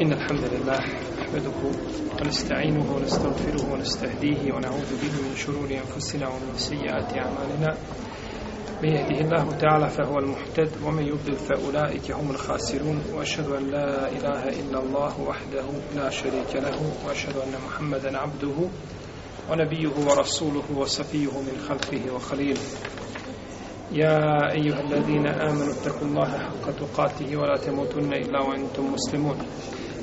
إن الحمد لله نحمده ونستعينه ونستغفره ونستهديه ونعوذ به من شرور أنفسنا ومن سيئات أعمالنا من يهده الله تعالى فهو المحتد ومن يضلل فأولئك هم الخاسرون وأشهد أن لا إله إلا الله وحده لا شريك له وأشهد أن محمدا عبده ونبيه ورسوله وصفيه من خلقه وخليله يا أيها الذين آمنوا اتقوا الله حق تقاته ولا تموتن إلا وأنتم مسلمون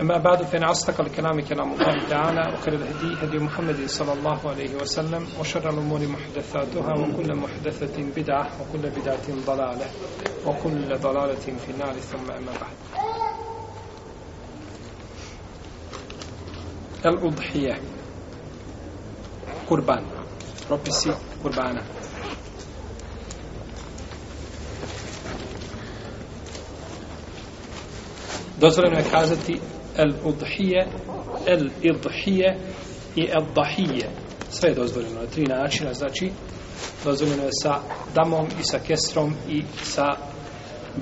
أما بعد فإن أصدق الكلام كلام الله تعالى وخير الهدي هدي محمد صلى الله عليه وسلم وشر الأمور محدثاتها وكل محدثة بدعة وكل بدعة ضلالة وكل ضلالة في النار ثم أما بعد الأضحية قربان propisi kurbana. Dozvoljeno je kazati el-udhije, el-idhije i el-dahije. Sve je dozvoljeno na tri načina, znači dozvoljeno je sa damom i sa kestrom i sa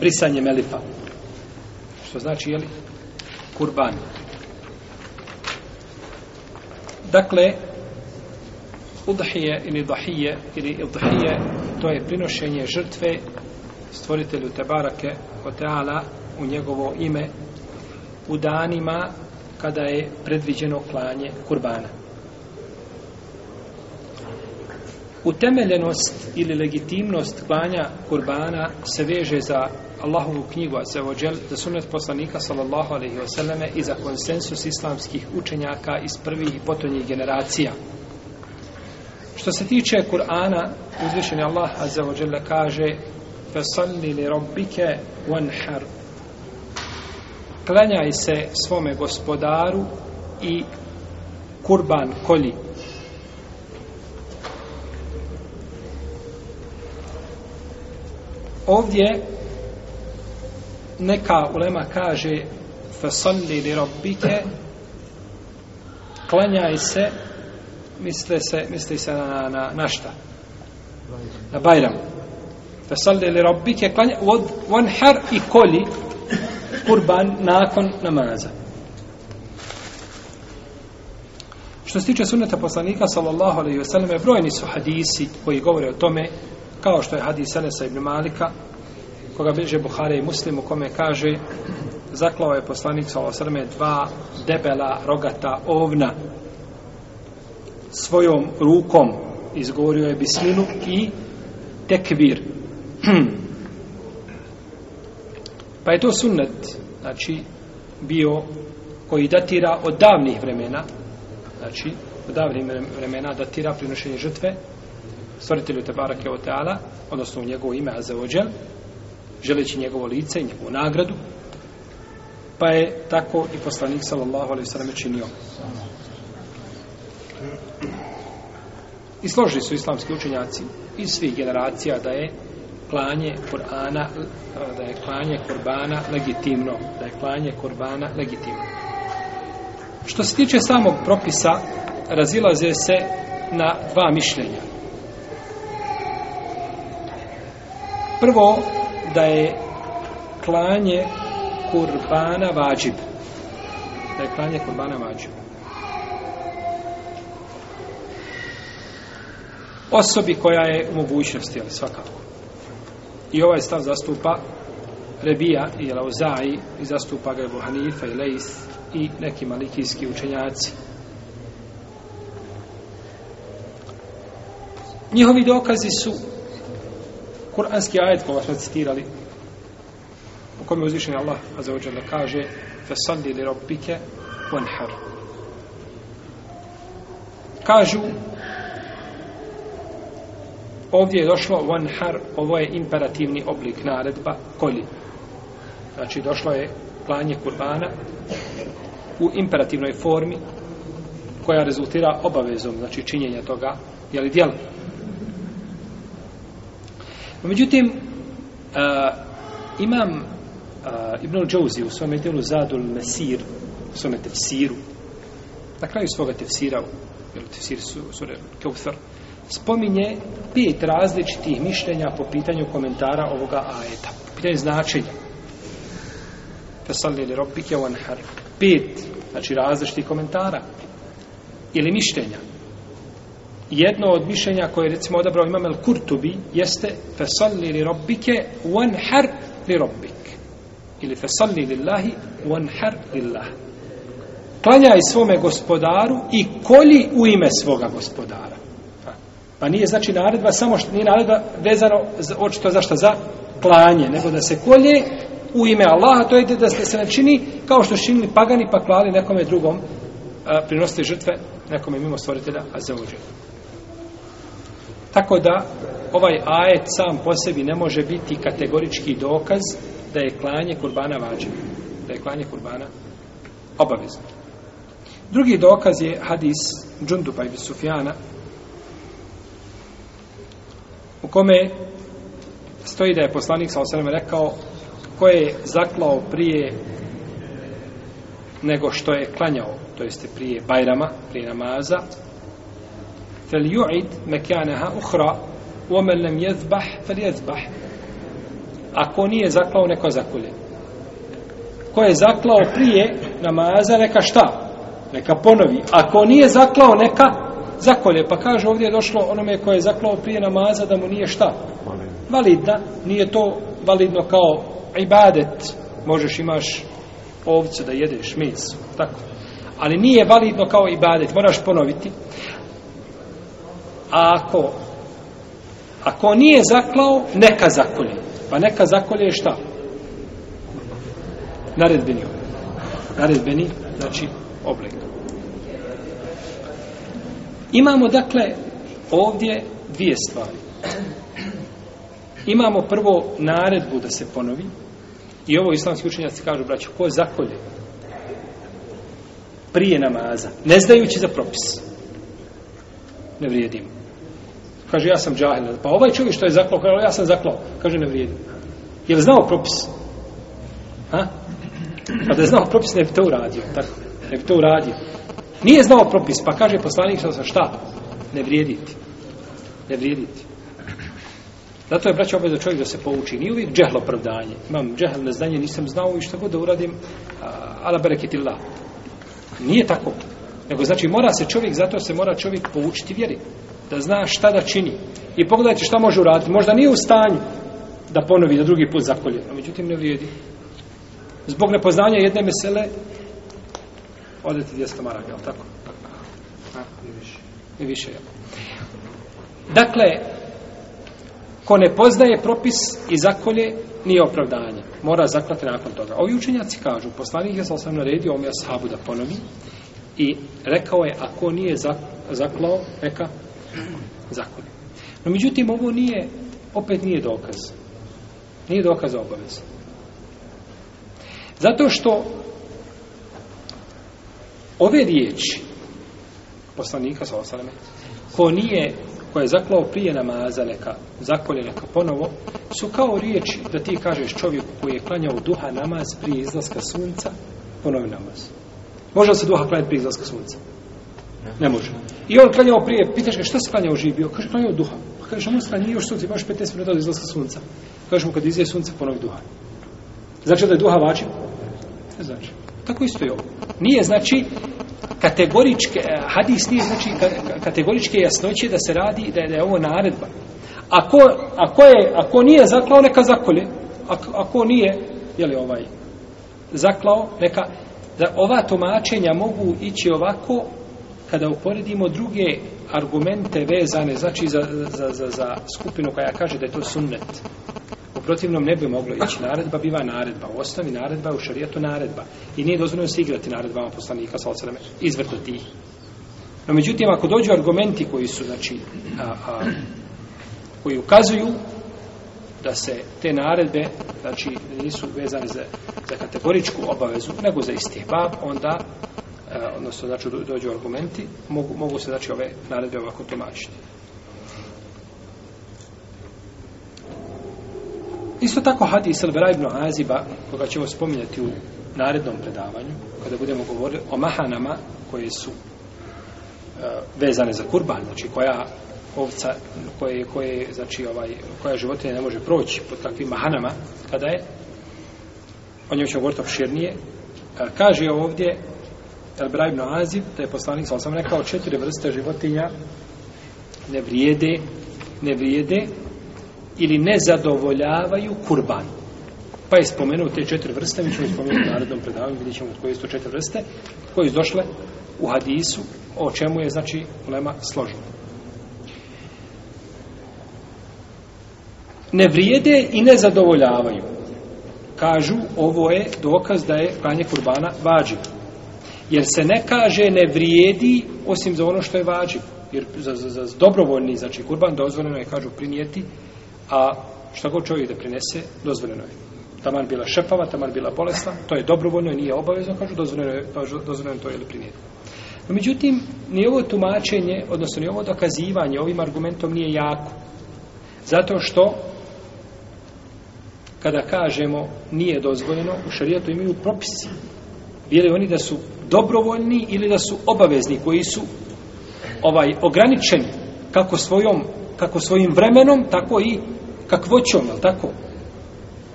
brisanjem elifa. Što znači, jeli, kurban. Dakle, udhije ili dahije ili idhije, to je prinošenje žrtve stvoritelju Tebarake Oteala u njegovo ime u danima kada je predviđeno klanje kurbana. Utemeljenost ili legitimnost klanja kurbana se veže za Allahovu knjigu, za, ođel, za sunet poslanika sallallahu alaihi wasallame i za konsensus islamskih učenjaka iz prvih i potonjih generacija. Što se tiče Kur'ana, uzvišen je Allah, azza wa kaže, فَصَلِّ لِرَبِّكَ وَنْحَرُ klanjaj se svome gospodaru i kurban koli. Ovdje neka ulema kaže fasalli li rabbike klanjaj se misle se misli se na, na, na šta na bajram fasalli li rabbike klanjaj wanhar i koli kurban nakon namaza. Što se tiče sunneta poslanika, sallallahu alaihi ve selleme, brojni su hadisi koji govore o tome, kao što je hadis Anesa ibn Malika, koga bliže Buhare i Muslimu, kome kaže, zaklao je poslanik, sallallahu alaihi ve selleme, dva debela rogata ovna svojom rukom izgovorio je bisminu i tekvir. Pa je to sunnet, znači, bio koji datira od davnih vremena, znači, od davnih vremena datira prinošenje žrtve stvoritelju Tebarake Oteala, odnosno u njegovo ime Azeođel, želeći njegovo lice i njegovu nagradu, pa je tako i poslanik sallallahu alaihi sallam činio. I složili su islamski učenjaci iz svih generacija da je klanje Kur'ana da je klanje Kurbana legitimno da je klanje Kurbana legitimno što se tiče samog propisa razilaze se na dva mišljenja prvo da je klanje Kurbana vađib da je klanje Kurbana vađib osobi koja je u mogućnosti, ali svakako. I ovaj stav zastupa Rebija i Lauzaji i zastupa ga Ebu Hanifa i Leith i neki malikijski učenjaci. Njihovi dokazi su kuranski ajet koji smo citirali u kojem je uzvišen Allah a za ođer da kaže Fesalli li robbike unhar. Kažu ovdje je došlo vanhar, ovo je imperativni oblik naredba, koli. Znači, došlo je klanje kurbana u imperativnoj formi koja rezultira obavezom, znači činjenja toga, jeli djel. Međutim, uh, imam uh, Ibn al-đauzi u svome djelu Zadul Mesir, u svome tefsiru, na kraju svoga tefsira, jel tefsir su, su re, Kevthar, uh, spominje pet različitih mišljenja po pitanju komentara ovoga ajeta. Pitanje značenja. Fesalli li robbi kevan har. Pet, znači različitih komentara ili mišljenja. Jedno od mišljenja koje je recimo odabrao imam el Kurtubi jeste Fesalli li robbi ke uan har li robbik. Ili Fesalli li lahi uan har li lahi. Klanjaj svome gospodaru i koli u ime svoga gospodara. Pa nije znači naredba samo što nije naredba vezano za, očito za šta za klanje, nego da se kolje u ime Allaha, to je da se ne čini kao što činili pagani pa klali nekome drugom a, prinosti žrtve nekome mimo stvoritelja a za uđe. Tako da ovaj ajet sam po sebi ne može biti kategorički dokaz da je klanje kurbana vađeno. Da je klanje kurbana obavezno. Drugi dokaz je hadis Džundupa i Sufijana u kome stoji da je poslanik sa osrme rekao ko je zaklao prije nego što je klanjao, to jeste prije bajrama, prije namaza, fel ju'id mekaneha uhra, uomen nem jezbah, fel jezbah. Ako nije zaklao, neko zakulje. Ko je zaklao prije namaza, neka šta? Neka ponovi. Ako nije zaklao, neka zakolje, pa kaže ovdje je došlo onome koje je zaklao prije namaza da mu nije šta? Validna. Nije to validno kao ibadet, možeš imaš ovce da jedeš meso, tako. Ali nije validno kao ibadet, moraš ponoviti. A ako, ako nije zaklao, neka zakolje. Pa neka zakolje je šta? Naredbeni oblik. Naredbeni, znači oblik. Imamo dakle ovdje dvije stvari. Imamo prvo naredbu da se ponovi i ovo islamski učenjaci kažu braću ko zakolje prije namaza, ne znajući za propis. Ne vrijedimo. Kaže, ja sam džahil. Pa ovaj čovjek što je zaklo, kaže, ja sam zaklo. Kaže, ne vrijedi. Je li znao propis? Ha? Pa da je znao propis, ne bi to uradio. Tako, ne bi to uradio. Nije znao propis, pa kaže poslanik sa šta? Ne vrijediti. Ne vrijediti. Zato je braćo obavezno čovjek da se pouči. Nije uvijek džehlo pravdanje. Imam džehl neznanje, nisam znao i šta god da uradim. Ala bereketillah. Nije tako. Nego znači mora se čovjek, zato se mora čovjek poučiti vjeri. Da zna šta da čini. I pogledajte šta može uraditi. Možda nije u stanju da ponovi da drugi put zakolje. No, međutim ne vrijedi. Zbog nepoznanja jedne mesele odeti 200 maraka, je li tako? Tako, i više. I više, je. Dakle, ko ne poznaje propis i zakolje, nije opravdanje. Mora zaklati nakon toga. Ovi učenjaci kažu, poslanik je sam sam naredio ovom jashabu da ponovi i rekao je, ako nije zaklao, neka zakolje. No, međutim, ovo nije, opet nije dokaz. Nije dokaz obaveza. Zato što Ove riječi poslanika sa osaleme, ko nije, ko je zaklao prije namaza, neka zakolje, neka ponovo, su kao riječi da ti kažeš čovjeku koji je klanjao duha namaz prije izlaska sunca, ponovi namaz. Može li se duha klanjati prije izlaska sunca? Ne može. I on klanjao prije, pitaš ga šta se klanjao živi bio? Kaže, klanjao duha. Pa kaže, on stranje još sunce, imaš 15 minuta od izlaska sunca. Kaže mu, kad izlije sunce, ponovi duha. Znači da je duha vačim? Ne znači. Tako isto je ovo. Nije, znači, kategoričke, eh, hadis nije, znači, kategoričke jasnoće da se radi, da je, da je ovo naredba. Ako, ako, je, ako nije zaklao, neka zakolje. Ako, ako nije, je li ovaj, zaklao, neka, da ova tumačenja mogu ići ovako, kada uporedimo druge argumente vezane, znači za, za, za, za skupinu koja kaže da je to sunnet protivnom ne bi moglo ići naredba, biva naredba. U osnovi naredba u šarijetu naredba. I nije dozvoljeno se igrati naredbama poslanika sa osreme, izvrtati ih. No, međutim, ako dođu argumenti koji su, znači, a, a, koji ukazuju da se te naredbe, znači, nisu vezane za, za kategoričku obavezu, nego za isti bab, onda, a, odnosno, znači, dođu argumenti, mogu, mogu se, znači, ove naredbe ovako tumačiti. Isto tako hadis Elbera ibn Aziba, koga ćemo spominjati u narednom predavanju, kada budemo govorili o mahanama koje su uh, vezane za kurban, znači koja ovca, koje, koje, znači, ovaj, koja životinja ne može proći pod takvim mahanama, kada je, o njoj ćemo govoriti opširnije, uh, kaže ovdje Elbera ibn Azib, da je poslanik, sam sam rekao, četiri vrste životinja ne vrijede, ne vrijede, ili ne zadovoljavaju kurban. Pa je spomenuo te četiri vrste, mi ćemo spomenuti u narednom predavanju, vidjet ćemo koje su to četiri vrste, koje su došle u hadisu, o čemu je, znači, lema složena. Ne vrijede i ne zadovoljavaju. Kažu, ovo je dokaz da je klanje kurbana vađiv. Jer se ne kaže ne vrijedi, osim za ono što je vađiv. Jer za, za, za dobrovoljni, znači, kurban dozvoljeno je, kažu, prinijeti a šta god čovjek da prinese, dozvoljeno je. Taman bila šepava, taman bila bolesna, to je dobrovoljno i nije obavezno, kažu, dozvoljeno je, dozvoljeno je to je li prinijeti. No, međutim, ni ovo tumačenje, odnosno ni ovo dokazivanje ovim argumentom nije jako. Zato što, kada kažemo nije dozvoljeno, u šarijatu imaju propisi. Bili oni da su dobrovoljni ili da su obavezni, koji su ovaj ograničeni kako svojom kako svojim vremenom, tako i kakvoćom, jel tako?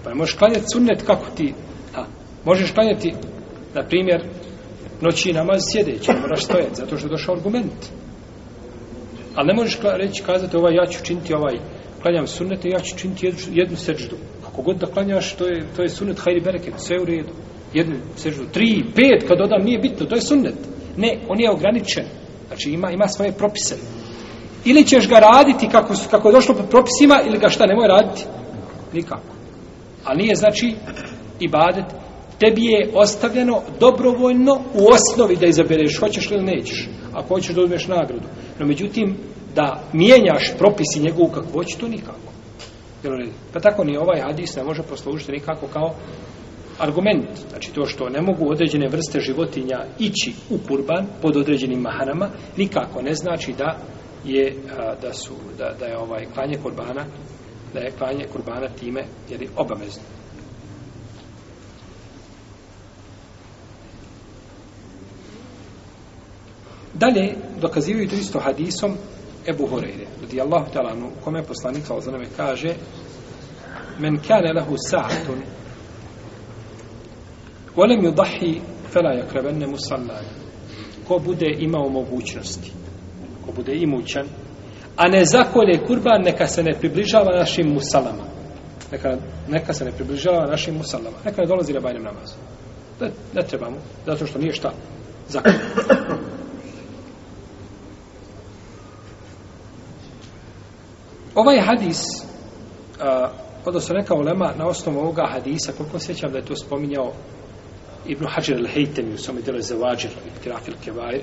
Pa ne možeš klanjati sunnet kako ti, a možeš klanjati, na primjer, noći namaz sjedeći, ne moraš stojati, zato što je došao argument. Ali ne možeš reći, kazati, ovaj, ja ću činiti ovaj, klanjam sunnet, ja ću činiti jednu, jednu seđdu. Kako god da klanjaš, to je, to je sunnet, hajri bereket, sve u redu. Jednu seđdu, tri, pet, kad dodam, nije bitno, to je sunnet. Ne, on je ograničen. Znači, ima, ima svoje propise. Ili ćeš ga raditi kako, kako je došlo po propisima, ili ga šta, nemoj raditi? Nikako. Ali nije, znači, ibadet. Tebi je ostavljeno dobrovoljno u osnovi da izabereš, hoćeš li ili nećeš. Ako hoćeš da uzmeš nagradu. No, međutim, da mijenjaš propisi njegovu kako hoći, to nikako. Jel, pa tako ni ovaj hadis ne može poslužiti nikako kao argument. Znači to što ne mogu određene vrste životinja ići u kurban pod određenim mahanama, nikako ne znači da je a, da su da, da je ovaj klanje kurbana da je klanje kurbana time je li obavezno Dalje dokazivaju to isto hadisom Ebu Horeire, radi Allahu talanu, kome poslanik sa ozanove kaže men kane lahu sahtun volem ju dahi fela je krevenne musallaj ko bude imao mogućnosti ko bude imućan, a ne zakolje kurban, neka se ne približava našim musalama. Neka, neka se ne približava našim musalama. Neka ne dolazi na bajnem namazu. Ne, ne trebamo, zato što nije šta zakolje. Ovaj hadis, odnosno neka ulema, na osnovu ovoga hadisa, koliko sjećam da je to spominjao Ibn Hajar al-Haytami u svome dele Zavadžir, Kirafil Kevair,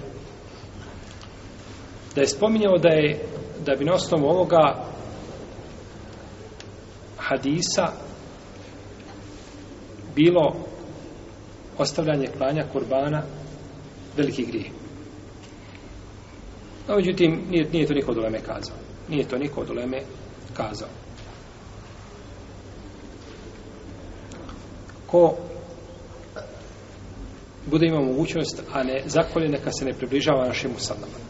da je spominjao da je da bi na osnovu ovoga hadisa bilo ostavljanje klanja kurbana veliki grije. No, međutim, nije, nije to niko od oleme kazao. Nije to niko od oleme kazao. Ko bude imao mogućnost, a ne zakolje, neka se ne približava našim usadama.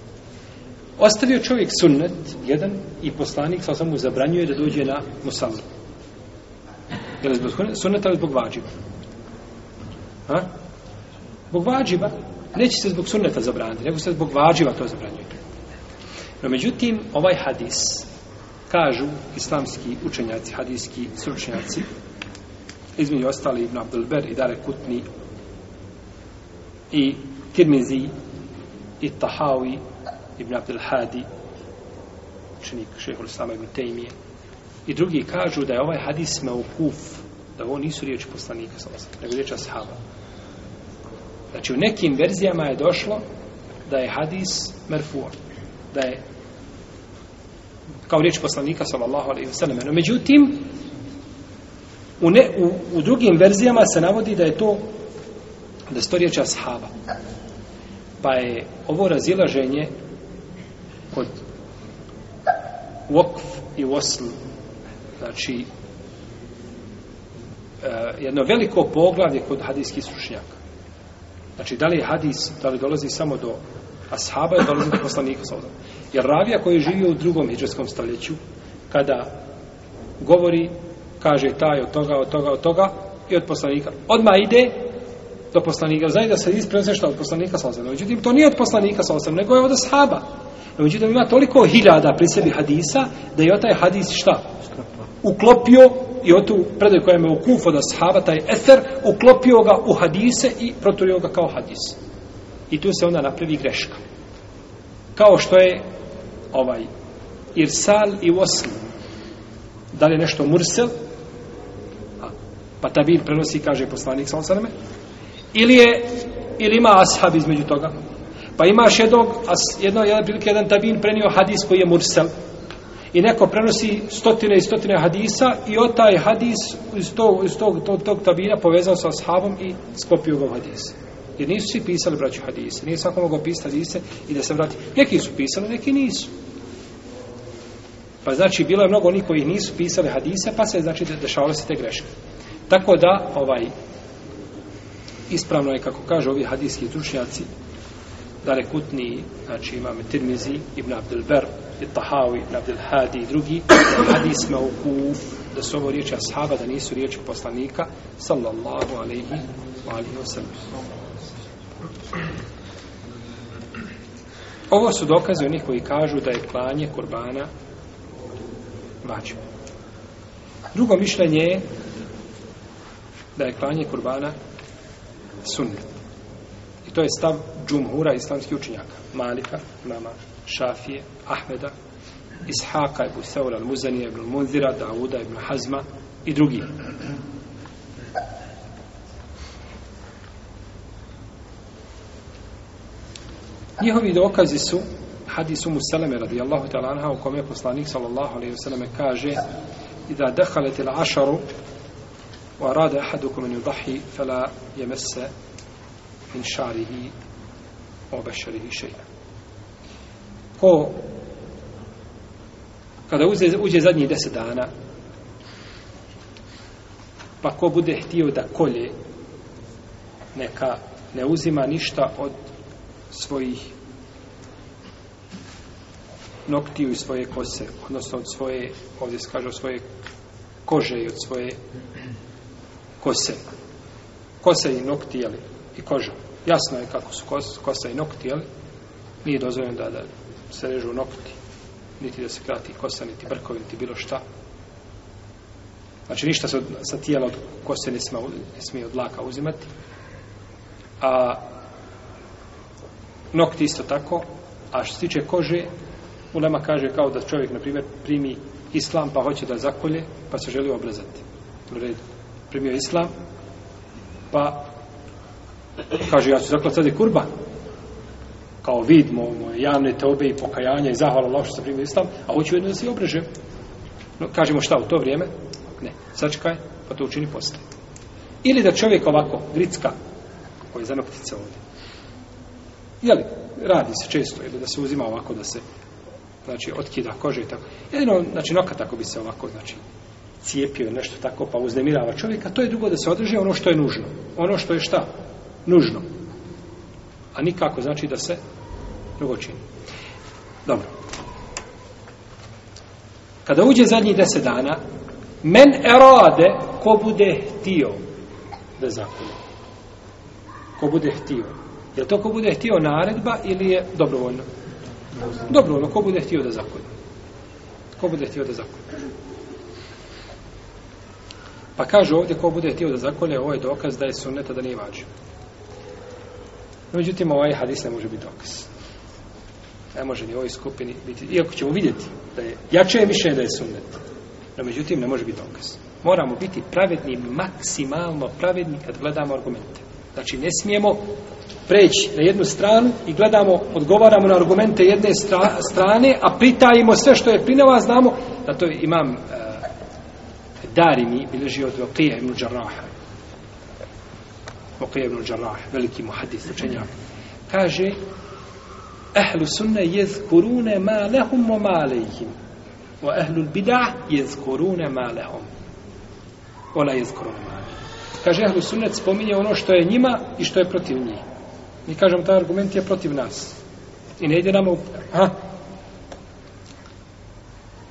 Ostavio čovjek sunnet, jedan, i poslanik sa osam mu zabranjuje da dođe na musallu. Je li zbog sunneta ili zbog vađiba? Ha? Zbog vađiba neće se zbog sunneta zabraniti, nego se zbog vađiva to zabranjuje. No, međutim, ovaj hadis, kažu islamski učenjaci, hadijski sručnjaci, između ostali Ibn Abdelber i Dare Kutni i Tirmizi i Tahawi ibn Abdel Hadi, učenik šehr Islama ibn Tejmije. I drugi kažu da je ovaj hadis meukuf, da ovo nisu riječi poslanika, nego riječi ashaba. Znači, u nekim verzijama je došlo da je hadis merfuo, da je kao riječ poslanika, sallallahu alaihi wasallam. No, međutim, u, ne, u, u drugim verzijama se navodi da je to da je to riječ ashaba. Pa je ovo razilaženje wakf i wasl znači e, jedno veliko poglavlje kod hadijskih slušnjaka znači da li je hadis da li dolazi samo do ashaba ili dolazi do poslanika sa jer ravija koji je živio u drugom hijđarskom stoljeću kada govori kaže taj od toga, od toga, od toga i od poslanika odma ide do poslanika, znači da se isprenose što od poslanika sa osam. Međutim, to nije od poslanika sa osam, nego je od ashaba. Međutim, ima toliko hiljada pri sebi hadisa, da je taj hadis šta? Uklopio i o tu predaj koja je u kufu od ashaba, taj eter, uklopio ga u hadise i proturio ga kao hadis. I tu se onda napravi greška. Kao što je ovaj Irsal i Osl. Da li je nešto Mursel? A, pa ta bil prenosi, kaže poslanik sa osaname, ili je ili ima ashab između toga pa imaš jednog as, jedno, jedan, prilike, jedan tabin prenio hadis koji je mursel i neko prenosi stotine i stotine hadisa i o taj hadis iz tog, iz tog, tog, tog tabina povezao sa ashabom i skopio ga u hadise jer nisu svi pisali braću hadise nije svako mogao pisati hadise i da se vrati neki su pisali, neki nisu pa znači bilo je mnogo onih koji nisu pisali hadise pa se znači dešavale se te greške tako da ovaj ispravno je kako kažu ovi hadijski zručnjaci Dare Kutni, znači imam Tirmizi, Ibn Abdel Ber, Ibn Tahawi, Ibn Abdel Hadi i drugi, hadis me oku, da su ovo riječi ashaba, da nisu riječi poslanika, sallallahu alaihi wa alihi wa Ovo su dokaze onih koji kažu da je klanje kurbana vađiv. Drugo mišljenje je da je klanje kurbana sunnet. I to je stav džumhura islamskih učenjaka. Malika, mama, Šafije, Ahmeda, Ishaka, Ebu Seul, Al-Muzani, Ebu Munzira, Dauda, Ebu Hazma i drugi. Njihovi dokazi su hadis u Museleme radijallahu ta'ala anha u kome je poslanik sallallahu alaihi wa sallam kaže i da dehalete la ašaru وأراد أحدكم أن يضحي فلا يمس من شعره أو بشره شيئا ko kada uze, uđe zadnji deset dana pa ko bude htio da kolje neka ne uzima ništa od svojih noktiju i svoje kose odnosno od svoje ovdje se kaže od svoje kože i od svoje kose. Kose i nokti, jeli, i koža. Jasno je kako su kose, kosa i nokti, jeli. Nije dozvoljeno da, da se režu nokti, niti da se krati kosa, niti brkovi, niti bilo šta. Znači, ništa se od, sa tijela od kose ne smije, ne smije od laka uzimati. A nokti isto tako. A što se tiče kože, Ulema kaže kao da čovjek, na primjer, primi islam pa hoće da zakolje, pa se želi obrazati. U redu primio islam, pa kaže, ja ću zaklati sada kurban, kao vid moje javne teobe i pokajanja i zahvala Allah što sam primio islam, a hoću jedno da se obrežem. No, kažemo šta, u to vrijeme? Ne, sačekaj, pa to učini poslije. Ili da čovjek ovako, gricka, koji je zanoptica ovdje, jeli, radi se često, ili da se uzima ovako, da se, znači, otkida kože i tako. Jedino, znači, nokat ako bi se ovako, znači, cijepi ili nešto tako pa uznemirava čovjeka, to je drugo da se održi ono što je nužno. Ono što je šta? Nužno. A nikako znači da se drugo čini. Dobro. Kada uđe zadnji deset dana, men erode ko bude htio da zakonu. Ko bude htio. Je to ko bude htio naredba ili je dobrovoljno? Dobrovoljno. Ko bude htio da zakonu? Ko bude htio da zakonu? Pa kaže ovdje ko bude htio da zakolje, ovo je dokaz da je sunneta da nije vađiv. No, međutim, ovaj hadis ne može biti dokaz. Ne može ni ovoj skupini biti, iako ćemo vidjeti da je jače više da je sunnet. No, međutim, ne može biti dokaz. Moramo biti pravedni, maksimalno pravedni kad gledamo argumente. Znači, ne smijemo preći na jednu stranu i gledamo, odgovaramo na argumente jedne stra, strane, a pritajimo sve što je prinova, znamo da to je imam e, Darimi bilježi od Vokija ibn Đaraha. Vokija ibn Đaraha, veliki muhadis, učenjak. Kaže, ehlu sunne jez kurune ma lehum o ma lehim. O ehlu bida jez kurune ma lehum. Ona jez kurune ma lehum. Kaže, ehlu sunnet spominje ono što je njima i što je protiv njih. Mi kažemo, ta argument je protiv nas. I ne ide nam u... Ha?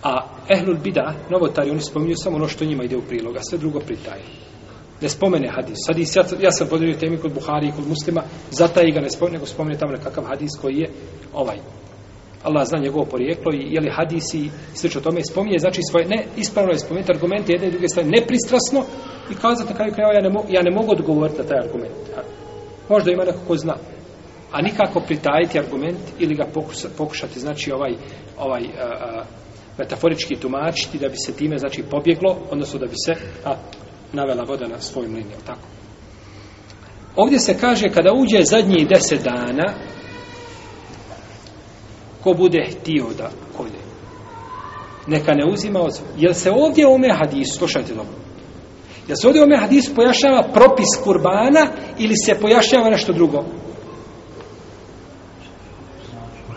A ehlul bida, novotari, oni spominju samo ono što njima ide u prilog, a sve drugo pritaje. Ne spomene hadis. Hadis, ja, ja sam podelio temi kod Buhari i kod muslima, zataje ga ne spomene, nego spomene tamo nekakav hadis koji je ovaj. Allah zna njegovo porijeklo i je li hadis i sveče o tome spominje, znači svoje, ne, ispravno je spominje argumente jedne i druge strane, nepristrasno i kazati kao kraju, ja ne, mo, ja ne mogu odgovoriti na taj argument. Možda ima neko ko zna a nikako pritajiti argument ili ga pokušati, znači ovaj, ovaj, uh, uh, metaforički tumačiti da bi se time znači pobjeglo, odnosno da bi se a, navela voda na svoj mlin, je tako? Ovdje se kaže kada uđe zadnji deset dana ko bude htio da kolje. Neka ne uzima od Jel se ovdje ome hadis, slušajte dobro, jel se ovdje ome hadis pojašava propis kurbana ili se pojašava nešto drugo?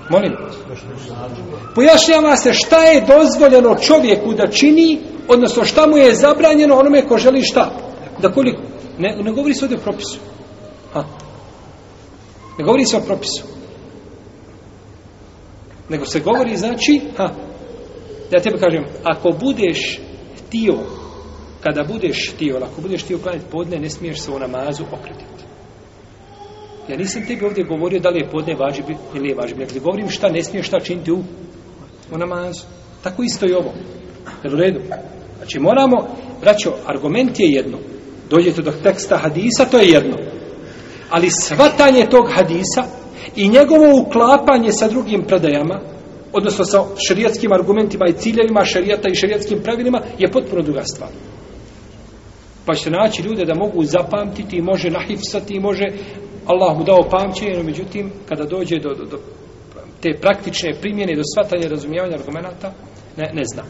Molim? Pojašnjava se šta je dozvoljeno čovjeku da čini, odnosno šta mu je zabranjeno onome ko želi šta. Da koliko? Ne, ne govori se ovdje o propisu. Ha? Ne govori se o propisu. Nego se govori, znači, ha? Ja tebe kažem, ako budeš htio, kada budeš htio, ako budeš htio klaniti podne, ne smiješ se u namazu okretiti. Ja nisam tebi ovdje govorio da li je podne važib ili nije važib. Dakle, govorim šta ne smiješ, šta činiti u, u namazu. Tako isto i ovo. Jel u redu? Znači, moramo, braćo, argument je jedno. Dođete do teksta hadisa, to je jedno. Ali svatanje tog hadisa i njegovo uklapanje sa drugim predajama, odnosno sa šerijatskim argumentima i ciljevima šerijata i šerijatskim pravilima, je potpuno druga stvar. Pa ćete naći ljude da mogu zapamtiti i može nahifsati i može Allah mu dao pamćenje, no međutim, kada dođe do, do, do te praktične primjene, do shvatanja i razumijevanja argumenta, ne, ne zna.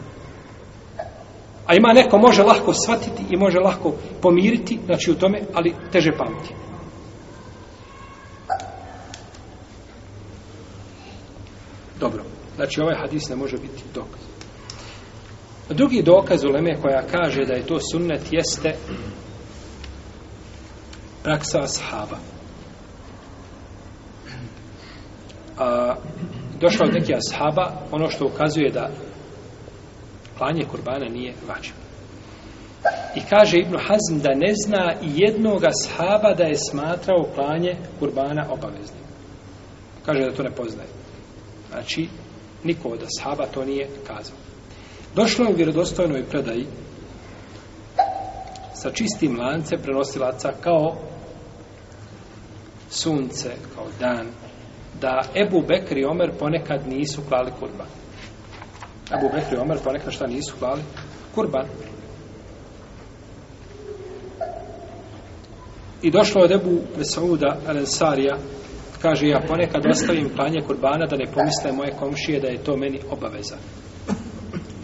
A ima neko, može lahko shvatiti i može lahko pomiriti, znači u tome, ali teže pamti. Dobro, znači ovaj hadis ne može biti dokaz. Drugi dokaz u Leme koja kaže da je to sunnet jeste praksa ashaba. a, došla od neke ashaba ono što ukazuje da klanje kurbana nije vađen. I kaže Ibn Hazm da ne zna i jednog ashaba da je smatrao klanje kurbana obaveznim. Kaže da to ne poznaje. Znači, niko od ashaba to nije kazao. Došlo je u vjerodostojnoj predaji sa čistim lance prenosilaca kao sunce, kao dan, da Ebu Bekr i Omer ponekad nisu klali kurban. Ebu Bekr i Omer ponekad šta nisu klali? Kurban. I došlo od Ebu Mesauda Al-Ansarija, kaže ja ponekad ostavim klanje kurbana da ne pomisle moje komšije da je to meni obaveza.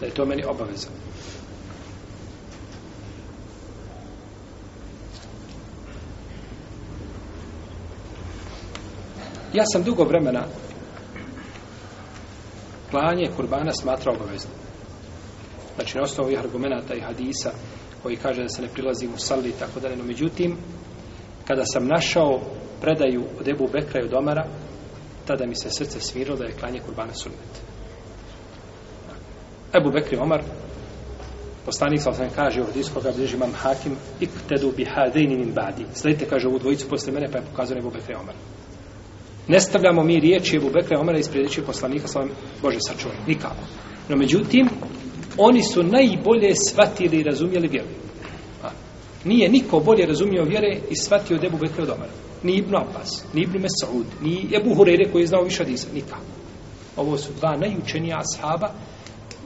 Da je to meni obaveza. Ja sam dugo vremena klanje kurbana smatra obavezno. Znači, na osnovu ovih argumenta i hadisa koji kaže da se ne prilazi u sali i tako dalje. No, međutim, kada sam našao predaju od Ebu Bekra i od Omara, tada mi se srce svirilo da je klanje kurbana sunnet. Ebu Bekri i Omar, poslanik sa osam kaže, u hadisu koga bliži imam hakim, ik tedu bi hadini min badi. Sledite, kaže, ovu dvojicu posle mene, pa je pokazano Ebu Bekri i Omar. Ne stavljamo mi riječi Ebu Bekra i Omara ispred riječi poslanika sa Bože sačuvaj, nikako. No međutim, oni su najbolje shvatili i razumijeli vjeru. A, nije niko bolje razumio vjere i shvatio debu Bekra od Omara. Ni Ibn Abbas, ni Ibn Mesaud, ni Ebu Hurere koji je znao više Adisa, nikako. Ovo su dva najučenija ashaba,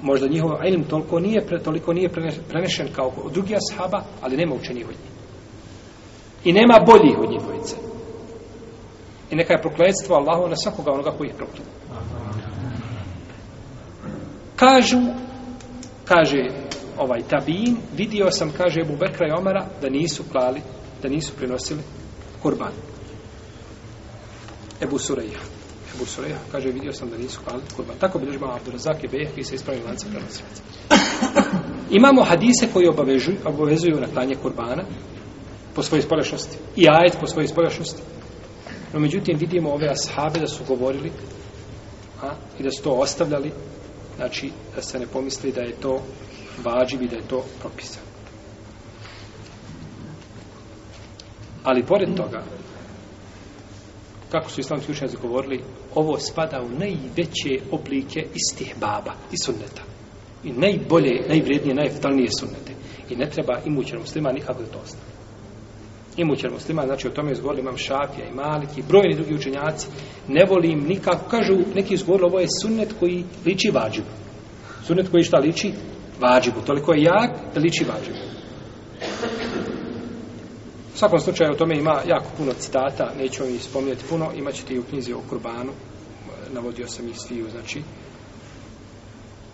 možda njihov ilm toliko nije, pre, toliko nije prenešen kao drugi ashaba, ali nema učenijih od njih. I nema boljih od njih dvojice. I neka je prokletstvo Allahu na svakoga onoga koji je prokleto. Kažu, kaže ovaj tabin, vidio sam, kaže Ebu Bekra i Omara, da nisu klali, da nisu prinosili kurban. Ebu Sureja. Ebu Sureja, kaže, vidio sam da nisu klali kurban. Tako bi ližba Abdurazak i Bejah koji se ispravio lanca prenosilaca. Imamo hadise koji obavežu, obavezuju na klanje kurbana po svojoj spolešnosti i ajet po svojoj spolešnosti. No, međutim, vidimo ove ashabe da su govorili a, i da su to ostavljali, znači, da se ne pomisli da je to vađiv i da je to propisan. Ali, pored toga, kako su islamski učenjaci govorili, ovo spada u najveće oblike istih baba i sunneta. I najbolje, najvrednije, najeftalnije sunnete. I ne treba imućenom muslima nikako da to ostane imućan muslima, znači o tome je zgodilo imam Šafija i Malik i brojni drugi učenjaci, ne volim nikako, kažu, neki zgodilo, ovo je sunnet koji liči vađibu. Sunnet koji šta liči? Vađibu. Toliko je jak da liči vađibu. U svakom slučaju o tome ima jako puno citata, neću vam ih spominjati puno, imat ćete i u knjizi o Kurbanu, navodio sam ih sviju, znači,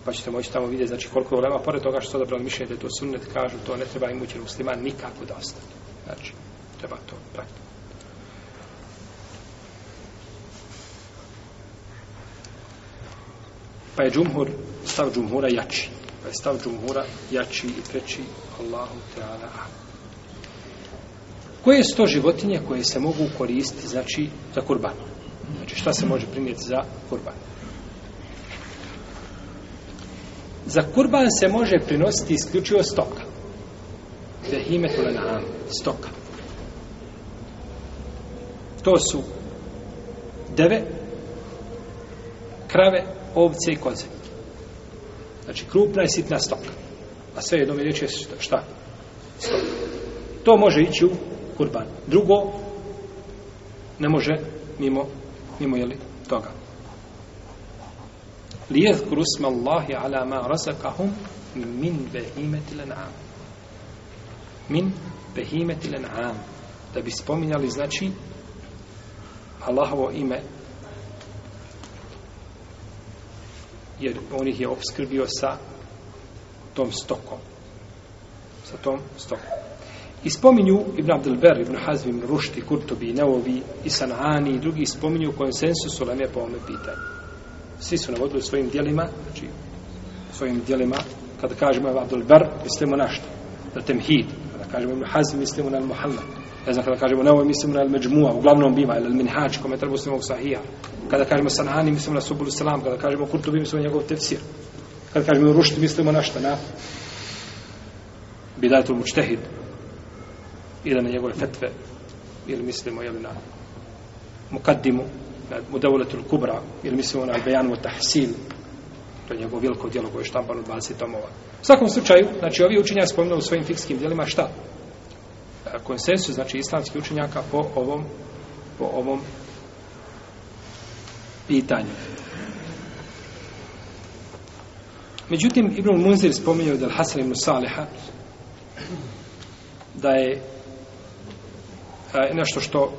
pa ćete moći tamo vidjeti, znači koliko je problema, pored toga što su odabrali mišljenje da je to sunnet, kažu to ne treba imući muslima nikako da ostane. Znači, treba to pratiti. Pa je džumhur, stav džumhura jači. Pa je stav džumhura jači i preči Allahu Teala. Koje su to životinje koje se mogu koristiti znači za kurban? Znači šta se može primjeti za kurban? Za kurban se može prinositi isključivo stoka. Behime tulana stoka to su deve, krave, ovce i koze. Znači, krupna i sitna stoka. A sve jedno mi reći je šta? šta? To može ići u kurban. Drugo, ne može mimo, mimo jeli, toga. Lijeth kurusma Allahi ala ma razakahum min behimeti lan'am. Min behimeti lan'am. Da bi spominjali, znači, Allahovo ime jer on ih je obskrbio sa tom stokom sa tom stokom i spominju Ibn Abdelber, Ibn Hazvi, Ibn Rušti, Kurtobi, Neovi i Sanani i drugi spominju konsensus u Leme po ovome pitanju svi su navodili svojim dijelima znači svojim dijelima kada kažemo Ibn Abdelber mislimo na što na temhid kada kažemo Ibn Hazvi mislimo na Muhammed ne znam kada kažemo, ne ovo mislimo na el-međmua, uglavnom biva, el-minhač, komentar muslimovog sahija. Kada kažemo sanani, mislimo na subulu selam, kada kažemo kurtubi, mislimo na njegov tefsir. Kada kažemo rušti, mislimo na šta, na bidajtul mučtehid, ili na njegove fetve, ili mislimo, jel, na mukaddimu, na mudavuletul kubra, ili mislimo na bejanu tahsil, to je njegov veliko djelo koje je štampano 20 tomova. U svakom slučaju, znači ovi učenja spomenuli u svojim fikskim djelima šta? E, konsensus znači islamskih učenjaka po ovom po ovom pitanju. Međutim, Ibn Munzir spominje od Al-Hasan ibn Saliha da je e, nešto što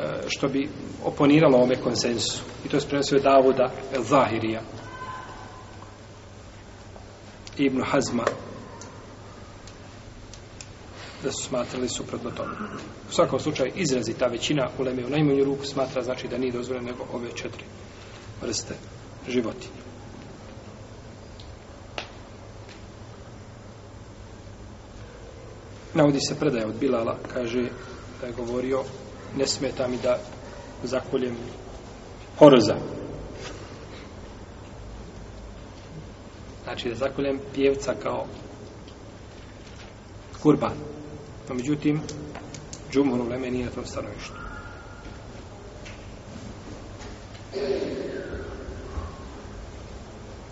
e, što bi oponiralo ove konsensu. I to je sprenosio Davuda El-Zahirija Ibn Hazma da su smatrali suprotno tome. U svakom slučaju, izrazi ta većina u Leme u najmanju ruku smatra znači da nije dozvoljeno nego ove četiri vrste životinje. Navodi se predaje od Bilala, kaže da je govorio, ne smeta mi da zakoljem horoza. Znači da zakoljem pjevca kao kurban pa međutim džumhur uleme nije na tom stanovištu.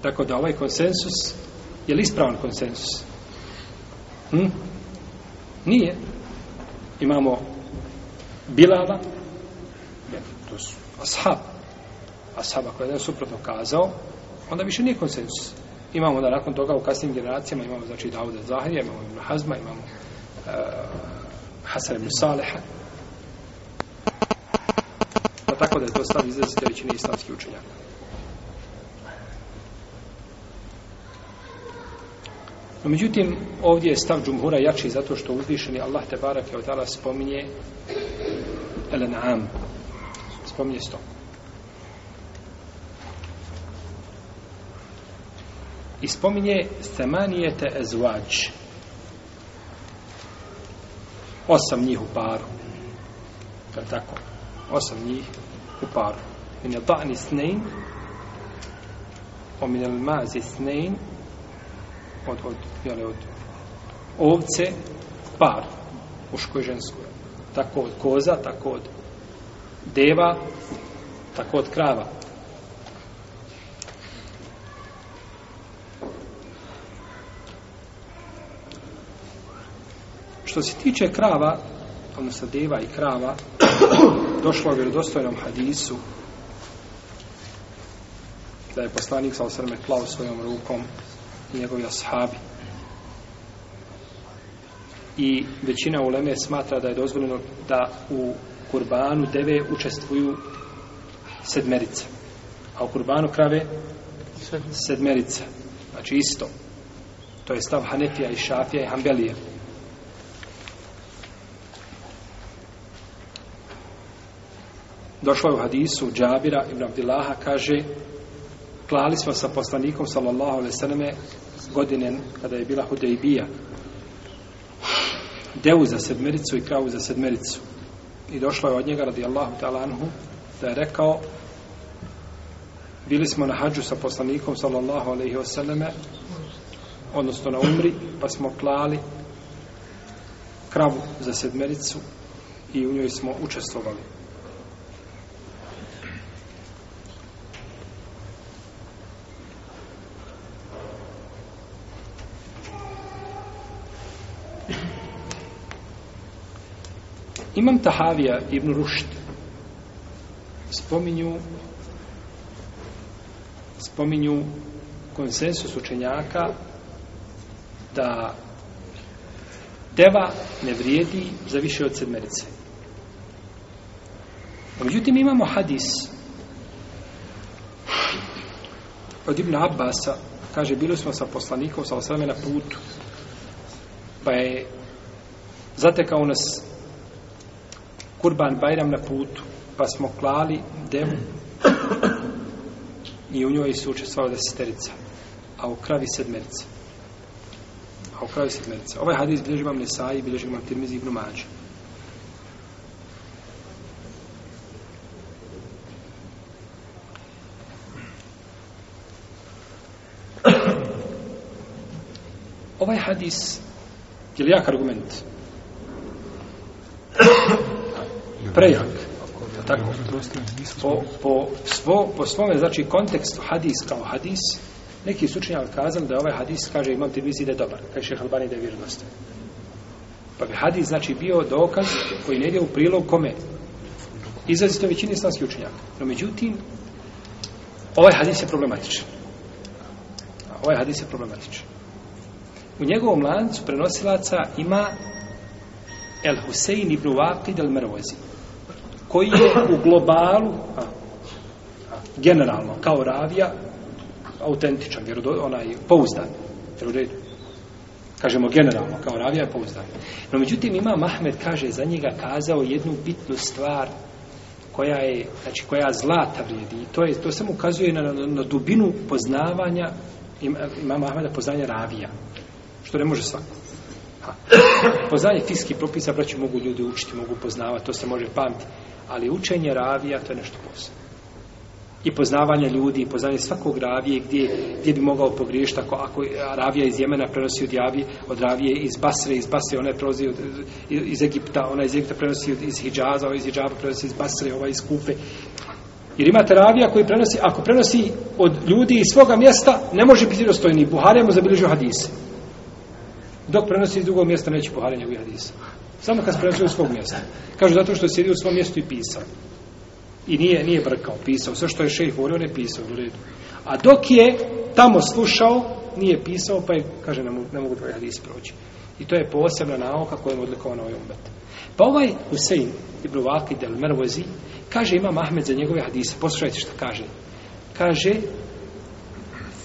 Tako da ovaj konsensus je li ispravan konsensus? Hm? Nije. Imamo Bilala, ja, to su ashab, ashab ako je suprotno kazao, onda više nije konsensus. Imamo da nakon toga u kasnim generacijama imamo znači Davuda Zahirja, imamo Ibn Hazma, imamo uh, Hasan ibn Saleha. Pa tako da je to stav izrazite većine islamskih učenjaka. No, međutim, ovdje je stav džumhura jači zato što uzvišeni Allah te barake od Allah spominje Elena'am. Spominje stop. I spominje semanijete ezvađe osam njih u paru. Je tako? Osam njih u paru. Min je da'ni snein, o min je mazi snein, od, od, jale, od ovce, par, muško i žensko. Tako od koza, tako od deva, tako od krava. Što se tiče krava, odnosno deva i krava, došlo u vjerodostojnom hadisu da je poslanik sa osrme klao svojom rukom i njegovi ashabi. I većina uleme smatra da je dozvoljeno da u kurbanu deve učestvuju sedmerice. A u kurbanu krave sedmerice. Znači isto. To je stav Hanefija i Šafija i Hanbelije. Hanbelije. Došlo je u hadisu Džabira ibn Abdillaha, kaže klali smo sa poslanikom sallallahu alaihi sallame godine kada je bila Hudejbija. Devu za sedmericu i kravu za sedmericu. I došlo je od njega radijallahu ta'ala anhu da je rekao bili smo na hađu sa poslanikom sallallahu alaihi wasallame odnosno na umri pa smo klali kravu za sedmericu i u njoj smo učestvovali. Imam Tahavija ibn Rušt spominju spominju konsensus učenjaka da deva ne vrijedi za više od sedmerice. Međutim, imamo hadis od Ibn Abbasa, kaže, bili smo sa poslanikom, sa osvrame na putu, pa je zatekao nas kurban bajram na putu, pa smo klali devu i u njoj su učestvali desiterica, a u kravi sedmerica. A u kravi sedmerica. Ovaj hadis bilježi vam Nesaji, bilježi vam Tirmizi ibn Mađu. Ovaj hadis je li jak argument? prejak. Tako, po, po, svo, po svome, znači, kontekstu hadis kao hadis, neki sučenjak kazali da ovaj hadis, kaže, imam ti vizi da je dobar, kaže šeha Albani da je vjernost. Pa bi hadis, znači, bio dokaz koji ne ide u prilog kome? Izrazito većini islamskih učenjaka. No, međutim, ovaj hadis je problematičan. Ovaj hadis je problematičan. U njegovom lancu prenosilaca ima El Husein ibn Waqid al Marwazi koji je u globalu a, a, generalno kao ravija autentičan, jer onaj je pouzdan. Jer u redu. Kažemo generalno, kao ravija je pouzdan. No međutim, ima Mahmed, kaže, za njega kazao jednu bitnu stvar koja je, znači, koja zlata vrijedi. I to, je, to samo ukazuje na, na, na dubinu poznavanja ima, ima Mahmeda poznanja ravija. Što ne može svako. Ha. Poznanje fiskih propisa, braći, mogu ljudi učiti, mogu poznavati, to se može pamtiti. Ali učenje ravija to je nešto posebno. I poznavanje ljudi, i poznavanje svakog ravije, gdje, gdje bi mogao pogriješiti ako, ako ravija iz Jemena prenosi od, javije, od ravije iz Basre, iz Basre, ona je prenosi od, iz Egipta, ona iz Egipta prenosi od, iz Hidžaza, ova iz Hidžaba prenosi iz Basre, ova iz Kufe. Jer imate ravija koji prenosi, ako prenosi od ljudi iz svoga mjesta, ne može biti dostojni. Buharija mu zabilježio hadise. Dok prenosi iz drugog mjesta, neće Buharija njegovih hadisa. Samo kad spremio u svog mjesta. Kažu zato što je sjedio u svom mjestu i pisao. I nije, nije brkao, pisao. Sve što je šejh govorio, on je pisao u redu. A dok je tamo slušao, nije pisao, pa je, kaže, ne, ne mogu dvoje hadis proći. I to je posebna nauka koja je odlikovana ovaj umet. Pa ovaj Husein ibn Vakid del Mervozi, kaže, ima Mahmed za njegove hadise. Poslušajte što kaže. Kaže,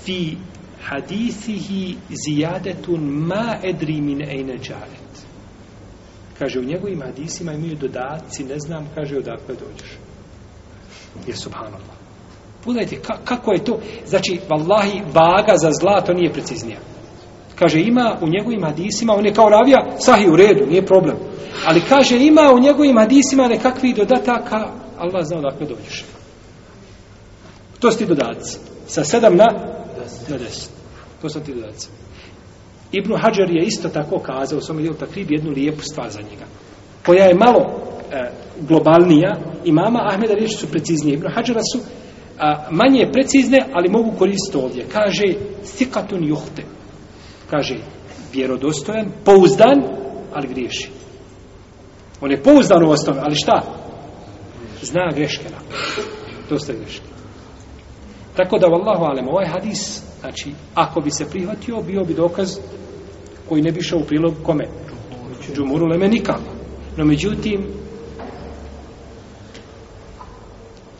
fi hadisihi zijadetun ma edri min ejne džaret Kaže, u njegovim hadisima imaju dodaci, ne znam, kaže, odakle dođeš. Je subhanallah. Pogledajte, ka, kako je to? Znači, vallahi, vaga za zlato nije preciznija. Kaže, ima u njegovim hadisima, on je kao ravija, sahi u redu, nije problem. Ali kaže, ima u njegovim hadisima nekakvi dodataka, Allah zna odakle dođeš. To su ti dodaci. Sa sedam na, na deset. To su ti dodaci. Ibnu Hajar je isto tako kazao u svom ili takrib jednu lijepu stvar za njega. Koja je malo e, globalnija, imama Ahmeda riječi su preciznije. Ibnu Hajara su a, manje precizne, ali mogu koristiti ovdje. Kaže, sikatun juhte. Kaže, vjerodostojan, pouzdan, ali griješi. On je pouzdan u osnovi, ali šta? Zna greške na. Dosta greške. Tako da, vallahu alem, ovaj hadis, znači, ako bi se prihvatio, bio bi dokaz koji ne bi išao u prilog kome? Džumuru Leme nikako. No međutim,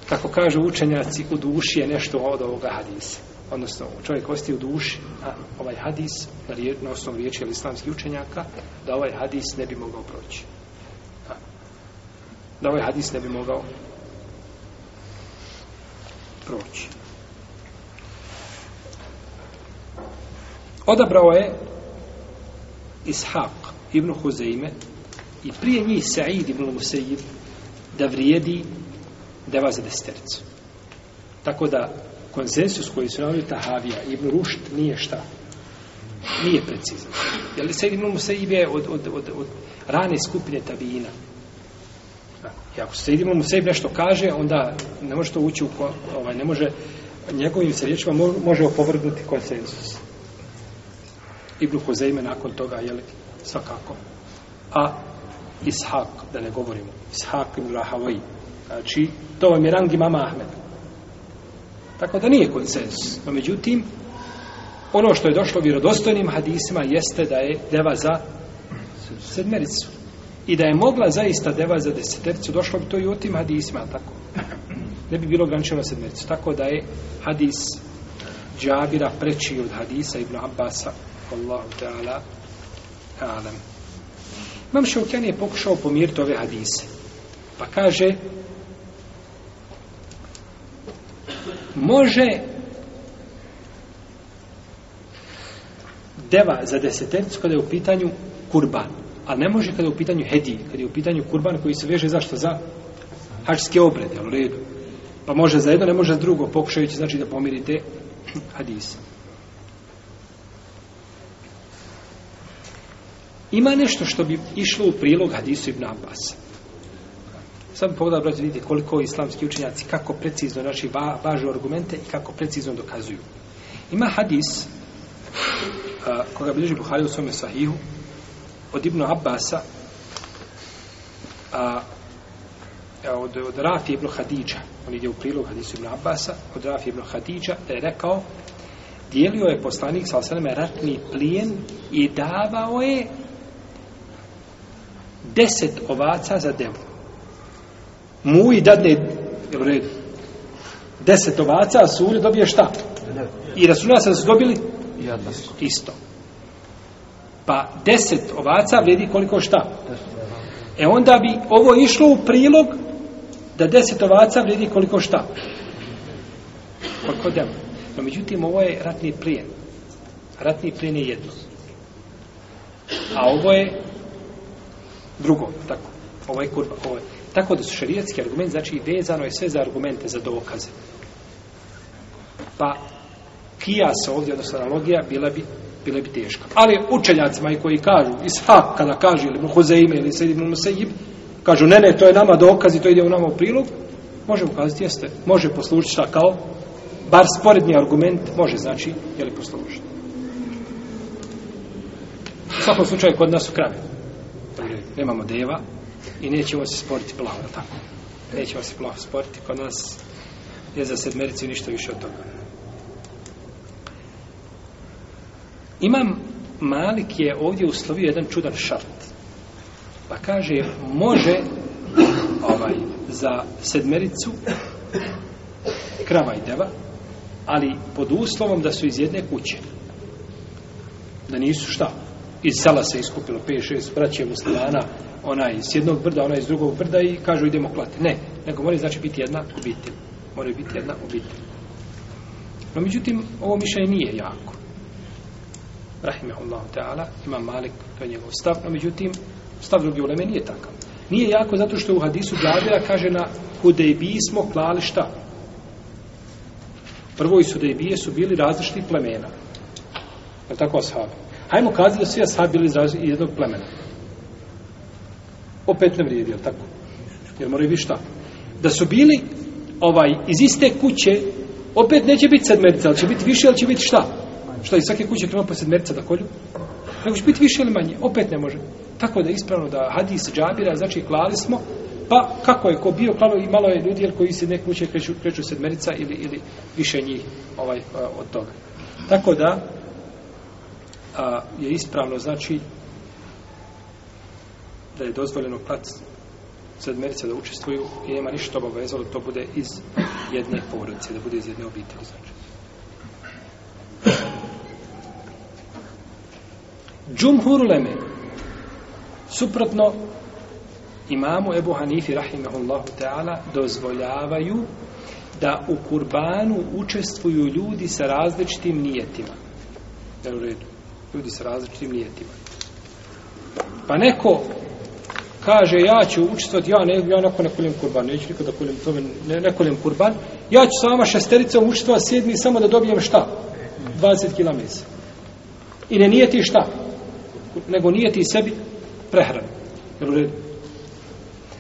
kako kažu učenjaci, u duši je nešto od ovoga hadisa. Odnosno, čovjek osti u duši, a ovaj hadis, na, rije, na osnovu riječi islamskih učenjaka, da ovaj hadis ne bi mogao proći. A, da ovaj hadis ne bi mogao proći. Odabrao je Ishaq ibn Huzeime i prije njih Sa'id ibn Musejib da vrijedi deva za destercu. Tako da konsensus koji su navili Tahavija ibn Rušt nije šta. Nije precizan. Jer Sa'id ibn Musejib je od, od, od, od rane skupine tabijina. I ako Sa'id ibn Musejib nešto kaže, onda ne može to ući u ko, ovaj, ne može njegovim se riječima može opovrgnuti konsensus. Ibnu Huzeime nakon toga, jel, svakako. A Ishak, da ne govorimo, Ishak ibn Rahavaj, znači, to vam je rang imama Ahmed. Tako da nije konsens. No, međutim, ono što je došlo vjerodostojnim hadisima jeste da je deva za sedmericu. I da je mogla zaista deva za desetericu, došlo bi to i u tim hadisima, tako. Ne bi bilo ograničeno na sedmericu. Tako da je hadis Džabira preći od hadisa Ibn Abbasa Allahu ta'ala a'lam. Imam Šaukjan je pokušao pomiriti ove hadise. Pa kaže može deva za desetercu kada je u pitanju kurban. A ne može kada je u pitanju hedij, kada je u pitanju kurban koji se veže zašto? Za hačske obrede, ali redu. Pa može za jedno, ne može za drugo, pokušajući znači da pomirite hadise. Ima nešto što bi išlo u prilog hadisu Ibn Abbas. Sad bi pogledali, brate, vidite koliko islamski učenjaci kako precizno naši ba, važu argumente i kako precizno dokazuju. Ima hadis a, koga bliži Buhari u svome sahihu od Ibn Abbasa a, a od, od Rafi Ibn Hadidža on ide u prilog hadisu Ibn Abbasa od Rafi Ibn Hadidža da je rekao dijelio je poslanik sa osaneme ratni plijen i davao je deset ovaca za devu. Mu i dadne, je u redu, deset ovaca, a sulje dobije šta? I rasulja sam su dobili? Isto. Pa deset ovaca vredi koliko šta? E onda bi ovo išlo u prilog da deset ovaca vredi koliko šta? Koliko devu? No, međutim, ovo je ratni plijen. Ratni plijen je jedno. A ovo je drugo, tako. Ovo ovaj je kurba, ovo ovaj. je. Tako da su šarijatski argument, znači vezano je sve za argumente, za dokaze. Pa, kijasa ovdje, odnosno analogija, bila bi bile bi teško. Ali učenjacima i koji kažu, ishak kada kaže, ili muhozeime, ili sredim muhozeib, kažu, ne, ne, to je nama dokaz i to ide u nama u prilog, može ukazati, jeste, može poslužiti šta kao, bar sporedni argument, može znači, je li poslužiti. U svakom slučaju, kod nas su krave nemamo deva i nećemo se sporiti plavo, je tako? Nećemo se plavo sporiti kod nas je za sedmericu ništa više od toga. Imam Malik je ovdje uslovio jedan čudan šart. Pa kaže, može ovaj, za sedmericu krava i deva, ali pod uslovom da su iz jedne kuće. Da nisu šta? iz sela se iskupilo 5-6 braće muslimana, ona iz jednog brda, ona iz drugog brda i kažu idemo klati. Ne, nego mora znači biti jedna obitelj. Mora biti jedna obitelj. No, međutim, ovo mišljenje nije jako. Rahimahullahu ta'ala, ima Malik, to je njegov stav, no, međutim, stav drugi u Leme nije takav. Nije jako zato što u hadisu Džabira kaže na Hudejbiji smo klali šta? Prvo i Sudejbije su bili različiti plemena. Je tako, ashabi? Hajmo kazati da svi ashabi bili iz jednog plemena. Opet ne vrijedi, je tako? Jer moraju biti šta? Da su bili ovaj, iz iste kuće, opet neće biti sedmerica, ali će biti više, ali će biti šta? Šta, iz svake kuće krema po sedmerica da kolju? Nego će biti više ili manje? Opet ne može. Tako da je ispravno da hadis džabira, znači klali smo, pa kako je ko bio klalo i malo je ljudi jer koji se neke kuće kreću, kreću sedmerica ili, ili više njih ovaj, eh, od toga. Tako da, a, je ispravno znači da je dozvoljeno plat sedmerica da učestvuju i nema ništa obavezalo da to bude iz jedne porodice, da bude iz jedne obitelji. Znači. Džumhur Leme suprotno imamu Ebu Hanifi rahimahullahu ta'ala dozvoljavaju da u kurbanu učestvuju ljudi sa različitim nijetima. Jel u redu? ljudi sa različitim nijetima. Pa neko kaže, ja ću učestvati, ja, ne, ja neko ne kolim kurban, neću nikada kolim tome, ne, ne kolim kurban, ja ću sa vama šestericom učestvati sedmi samo da dobijem šta? 20 kila mesa. I ne nijeti šta? Nego nijeti sebi prehranu. Jel u redu?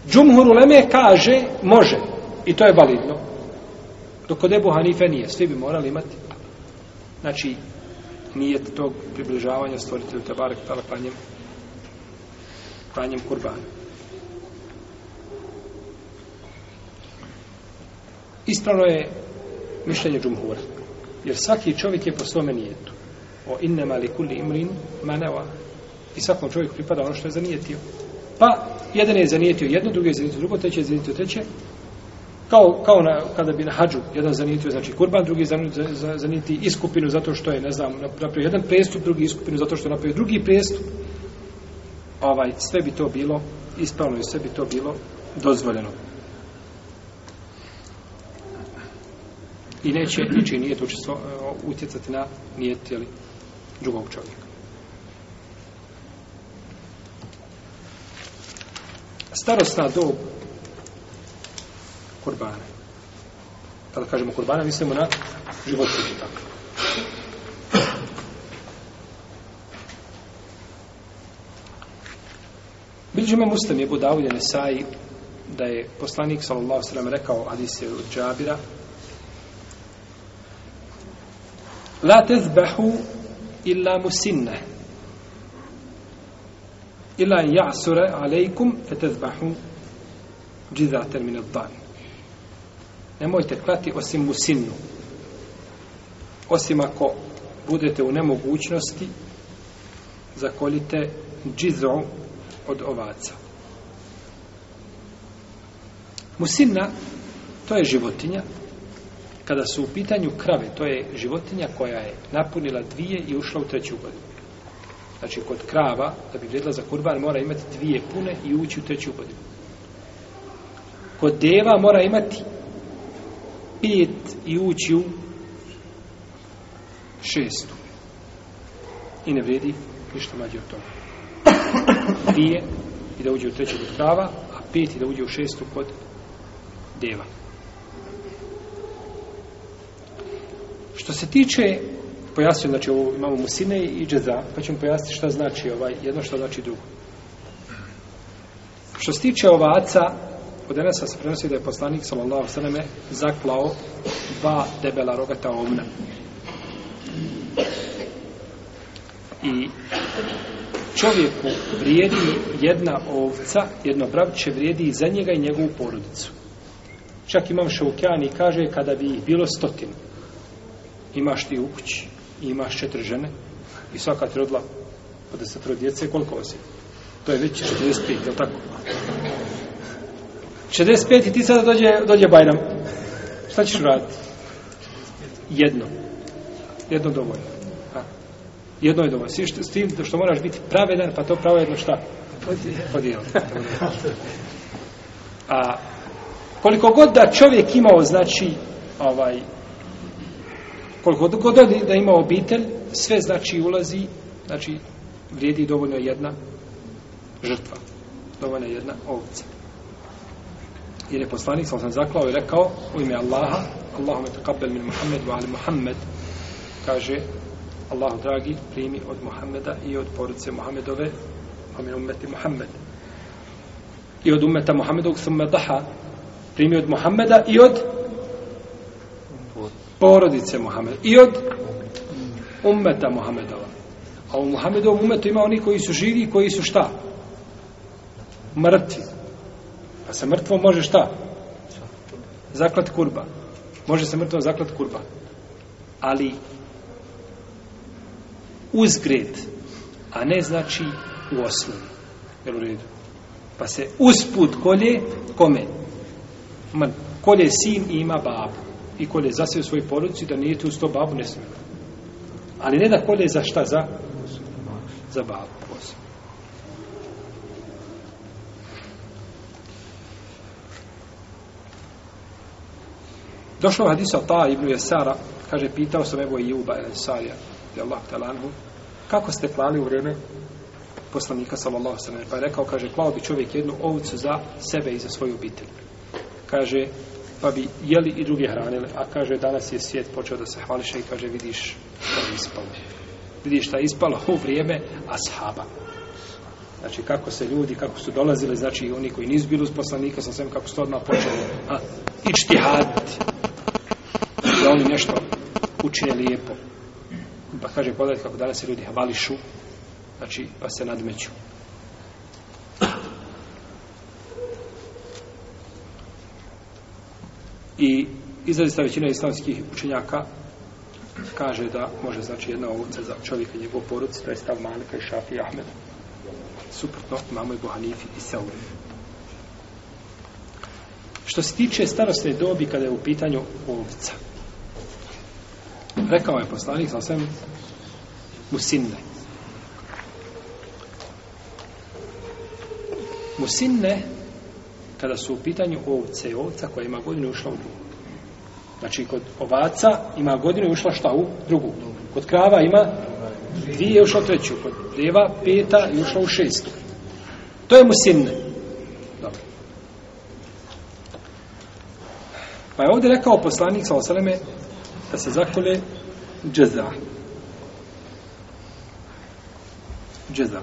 Džumhur Uleme kaže, može, i to je validno, dok kod Ebu Hanife nije, svi bi morali imati. Znači, nijet tog približavanja stvoritelju Tabarek Tala klanjem, klanjem kurbana. Ispravno je mišljenje džumhura, jer svaki čovjek je po svome nijetu. O inne mali kulli imrin manewa. I svakom čovjeku pripada ono što je zanijetio. Pa, jedan je zanijetio jedno, drugi je zanijetio drugo, treće je zanijetio treće, Kao, kao na, kada bi na hađu jedan zanitio, znači kurban, drugi zaniti iskupinu zato što je, ne znam, napravio jedan prestup, drugi iskupinu zato što je napravio drugi prestup, ovaj, sve bi to bilo ispravno i sve bi to bilo dozvoljeno. I neće ničiji nijet učestvo, e, utjecati na nijet ili drugog čovjeka. Starostna dob kurbana. Kada kažemo kurbana, mislimo na životinje. Tako. Bilži ima muslim je budavlje Nesaj da je poslanik sallallahu sallam rekao hadis je od Džabira La tezbehu illa musinne illa ja'sure alejkum fe tezbehu džizaten min dan nemojte klati osim musinnu. Osim ako budete u nemogućnosti, zakolite džizo od ovaca. Musinna, to je životinja. Kada su u pitanju krave, to je životinja koja je napunila dvije i ušla u treću godinu. Znači, kod krava, da bi vredila za kurban, mora imati dvije pune i ući u treću godinu. Kod deva mora imati pet i ući u šestu. I ne vredi ništa mađe od toga. Dvije i da uđe u treću kod krava, a pet i da uđe u šestu kod deva. Što se tiče pojasnio, znači ovo imamo musine i džedra, pa ćemo pojasniti šta znači ovaj jedno, šta znači drugo. Što se tiče ovaca, Od Enesa se prenosi da je poslanik sallallahu sallam zaklao dva debela rogata ovna. I čovjeku vrijedi jedna ovca, jedno bravće vrijedi za njega i njegovu porodicu. Čak imam šaukean i kaže kada bi ih bilo stotinu. Imaš ti u kući, imaš četiri žene i svaka ti rodila po desetro djece, koliko vas je? To je već 45, je li tako? 65 i ti sada dođe, dođe Bajram. Šta ćeš raditi? Jedno. Jedno dovoljno. A. Jedno je dovoljno. Svi što, s tim što moraš biti pravedan, pa to pravedno šta? Podijeli. A koliko god da čovjek imao, znači, ovaj, koliko god da ima obitelj, sve znači ulazi, znači vrijedi dovoljno jedna žrtva. Dovoljno jedna ovca jer je poslanik sam sam zaklao i rekao u ime Allaha Allahume teqabbel min Muhammed wa ali Muhammed kaže Allahu dragi primi od Muhammeda i od porodice Muhammedove a pa min umeti Muhammed i od umeta Muhammedovog summa daha primi od Muhammeda i od porodice Muhammed i od umeta Muhammedova a u Muhammedovom umetu ima oni koji su živi i koji su šta mrtvi sa mrtvom može šta? Zaklat kurba. Može sa mrtvom zaklat kurba. Ali uzgred, a ne znači u osnovi. Jel u redu? Pa se usput kolje, kome? Man, kolje sin i ima babu. I kolje zase u svojoj porodici da nije tu s to babu ne smije. Ali ne da kolje za šta? Za, za babu. Došao hadis od ta Ibnu Jesara, kaže, pitao sam evo i Juba Jesarija, je Allah talanhu, kako ste klali u vreme poslanika sallallahu sallam, pa je rekao, kaže, klao bi čovjek jednu ovcu za sebe i za svoju obitelj. Kaže, pa bi jeli i drugi hranili, a kaže, danas je svijet počeo da se hvališe i kaže, vidiš šta je ispalo. Vidiš šta je ispalo u vrijeme ashaba. Znači, kako se ljudi, kako su dolazili, znači, oni koji nisu bili uz poslanika, sa svem kako su odmah počeli, a, ići ti haditi oni nešto učine lijepo. Pa kaže, pogledajte kako danas se ljudi hvališu, znači, pa se nadmeću. I izrazista većina islamskih učenjaka kaže da može znači jedna ovoca za čovjeka i njegov porodci, to je stav Malika i Šafi i Ahmed. Suprotno, imamo i Bohanifi i Seuri. Što se tiče starostne dobi kada je u pitanju ovca, Rekao je poslanik sa svem Musinne. Musinne, kada su u pitanju ovce i ovca koja ima godinu ušla u dugu. Znači, kod ovaca ima godinu ušla šta u drugu? Kod krava ima dvije ušla u treću, kod djeva peta i ušla u šestu. To je musinne. Pa je ovdje rekao poslanik sa osaleme da se zakole džezda. Džezda.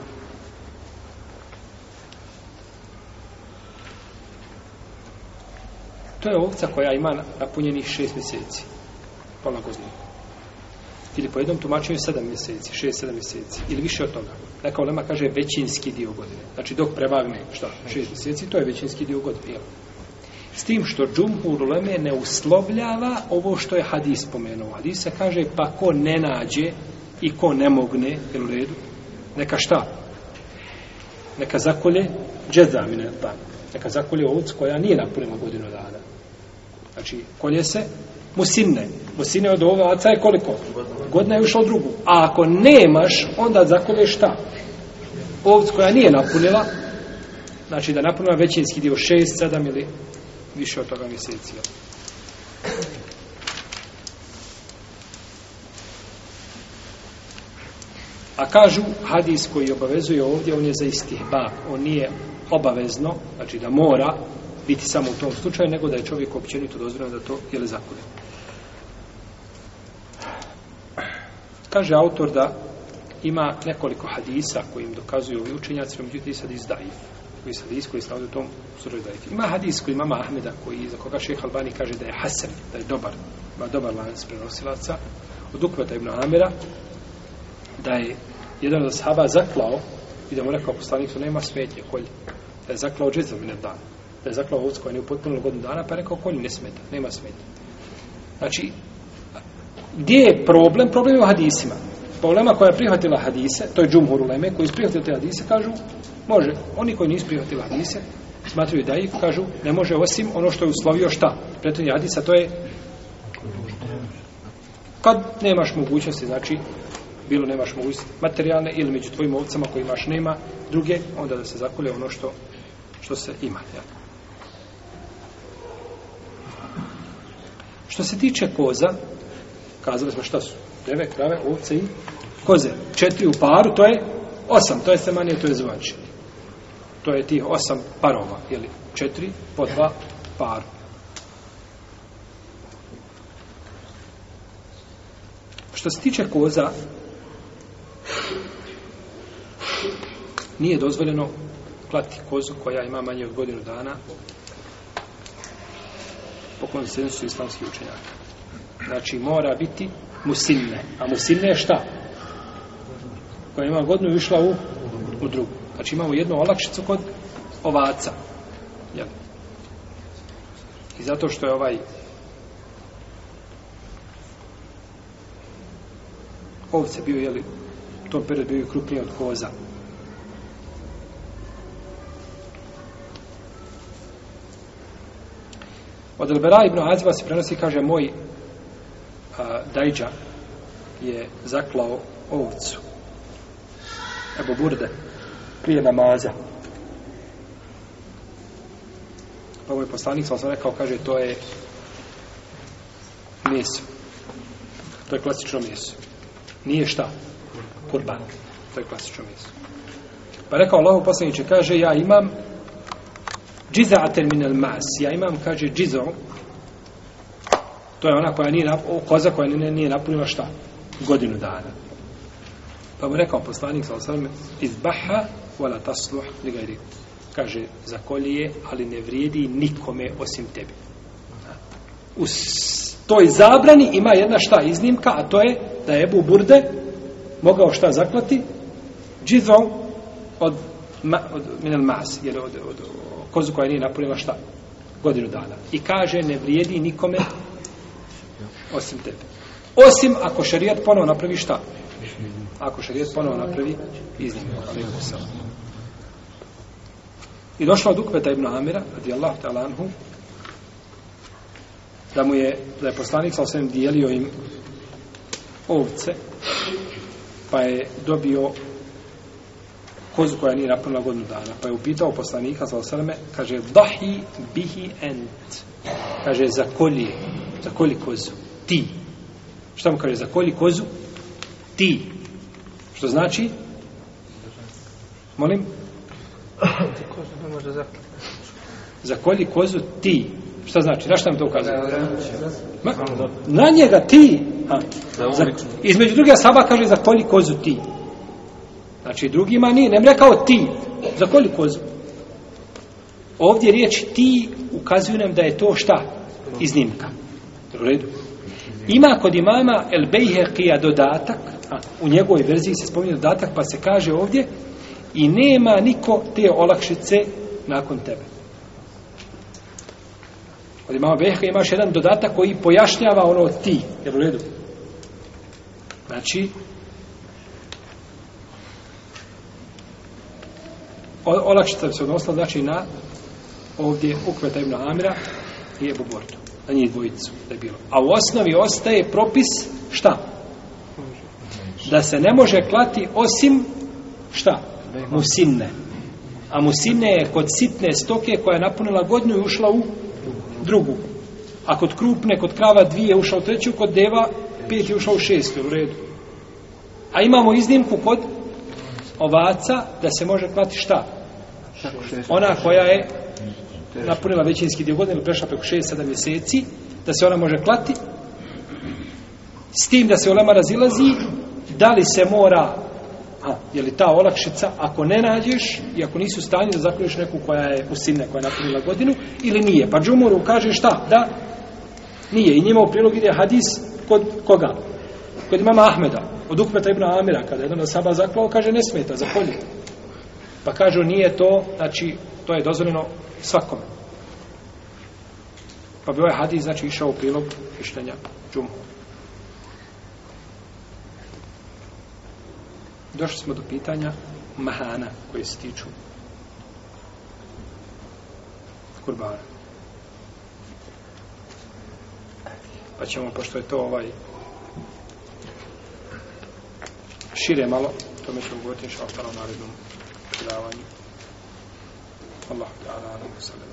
To je ovca koja ima napunjenih šest mjeseci. Polna godina. Ili po jednom tumačenju sedam mjeseci, šest, sedam mjeseci. Ili više od toga. Neka ulema kaže većinski dio godine. Znači dok prebagne šta, šest mjeseci, to je većinski dio godine. Jel? S tim što džumhur uleme ne uslovljava ovo što je hadis spomenuo. Hadisa kaže pa ko ne nađe i ko ne mogne, jel u redu, neka šta? Neka zakolje džezamine, pa. Neka zakolje ovuc koja nije napunila godinu dana. Znači, kolje se musinne. Musinne od ovoga ovaca je koliko? Godina je ušla drugu. A ako nemaš, onda zakolje šta? Ovuc koja nije napunila, znači da napunila većinski dio 6, 7 ili više od toga mjeseci. A kažu, hadis koji obavezuje ovdje, on je za istihbab. On nije obavezno, znači da mora biti samo u tom slučaju, nego da je čovjek općenito dozvoljeno da to je li zakonio. Kaže autor da ima nekoliko hadisa kojim dokazuju ovi učenjaci, međutim sad izdajiv koji se hadis koji stavlja u tom suroj dajte. Ima hadis koji mama Ahmeda koji za koga šeha Albani kaže da je Hasan, da je dobar, ima dobar lanac prenosilaca od Ukvata ibn Amira da je jedan od sahaba zaklao i da mu rekao poslanik nema smetnje kolje. Da je zaklao džezel mine dan. Da je zaklao ovuc koja nije upotpunila godinu dana pa je rekao kolje ne smeta, nema smetnje. Znači, gdje je problem? Problem je u hadisima. Problema pa koja je prihvatila hadise, to je džumhur u Leme, koji je prihvatila te hadise, kažu Može. Oni koji nisu prihvatili hadise, smatruju da i kažu, ne može osim ono što je uslovio šta. Preto je hadisa, to je kad nemaš mogućnosti, znači, bilo nemaš mogućnosti materijalne ili među tvojim ovcama koji imaš nema, druge, onda da se zakolje ono što, što se ima. Jel? Što se tiče koza, kazali smo šta su? Deve, krave, ovce i koze. Četiri u paru, to je osam, to je semanije, to je zvančenje. To je tih osam parova, jeli? Četiri po dva par. Što se tiče koza, nije dozvoljeno klati kozu koja ima manje od godinu dana po konsensu islamskih učenjaka. Znači, mora biti musinne. A musinne je šta? Koja ima godinu i išla u, u drugu. Znači imamo jednu olakšicu kod ovaca. Jel? I zato što je ovaj ovce bio, jel, u tom periodu bio i krupnije od koza. Od Elbera ibn Aziba se prenosi, kaže, moj a, dajđa je zaklao ovcu. Ebo burde. Ebo burde prije namaza. Pa ovo ovaj je poslanik, sam sam rekao, kaže, to je meso. To je klasično meso. Nije šta? Kurban. To je klasično meso. Pa rekao Allah poslaniče, kaže, ja imam džiza'ate min al mas. Ja imam, kaže, džizo. To je ona koja nije, o, koza koja nije, nije napunila šta? Godinu dana. Pa mu rekao poslanik, sa osam, izbaha wala tasluh li gajri. Kaže, za kolije, ali ne vrijedi nikome osim tebi. U toj zabrani ima jedna šta iznimka, a to je da je Ebu Burde mogao šta zaklati? Džizom od, ma, od Minel Mas, jer od, od, od kozu koja nije napunila šta? Godinu dana. I kaže, ne vrijedi nikome osim tebi. Osim ako šarijat ponovo napravi šta? Ako šarijat ponovo napravi iznimku. Ali je I došla od Ukveta ibn Amira, radijallahu ta'ala anhu, da mu je, da je poslanik sa osvijem dijelio im ovce, pa je dobio kozu koja nije napunila godinu dana. Pa je upitao poslanika sa osvijeme, kaže, dahi bihi ent. Kaže, za koli, za koli kozu? Ti. Šta mu kaže, za koli kozu? Ti. Što znači? Molim? Za kolji kozu ti? Šta znači? Na šta nam to ukazuje? Ma, na njega ti. Ha. Za, između druge saba kaže za kolji kozu ti. Znači drugima nije. Nem rekao ti. Za kolji kozu? Ovdje riječ ti ukazuje nam da je to šta? Iznimka. Redu. Ima kod imama El Bejherkija dodatak. Ha. U njegovoj verziji se spominje dodatak pa se kaže ovdje I nema niko te olakšice nakon tebe. Od imama Beheka imaš jedan dodatak koji pojašnjava ono ti. Jel u redu? Znači, olakšica se odnosila znači na ovdje ukveta Ibn Amira i Ebu Bortu. Na njih dvojicu da je bilo. A u osnovi ostaje propis šta? Da se ne može klati osim šta? Šta? musinne. A musinne je kod sitne stoke koja je napunila godinu i ušla u drugu. A kod krupne, kod krava dvije ušla u treću, kod deva pet je ušla u šestu, u redu. A imamo iznimku kod ovaca da se može klati šta? Ona koja je napunila većinski dio godine, prešla preko šest, sedam mjeseci, da se ona može klati, s tim da se olema razilazi, da li se mora A je li ta olakšica, ako ne nađeš i ako nisi u stanju da zakljuješ neku koja je u sine, koja je napunila godinu, ili nije? Pa Džumuru kaže šta? Da? Nije. I njima u prilog ide hadis kod koga? Kod imama Ahmeda. Od Ukmeta Ibn Amira, kada jedan od Saba zaklao, kaže ne smeta, zapolje. Pa kažu nije to, znači, to je dozvoljeno svakome. Pa bi ovaj hadis, znači, išao u prilog mišljenja Džumuru. Došli smo do pitanja mahana koje se tiču kurbana. Pa ćemo, pošto je to ovaj šire malo, to mi ćemo govoriti inša ostalo narednom predavanju. Allahu ta'ala, alamu sallam.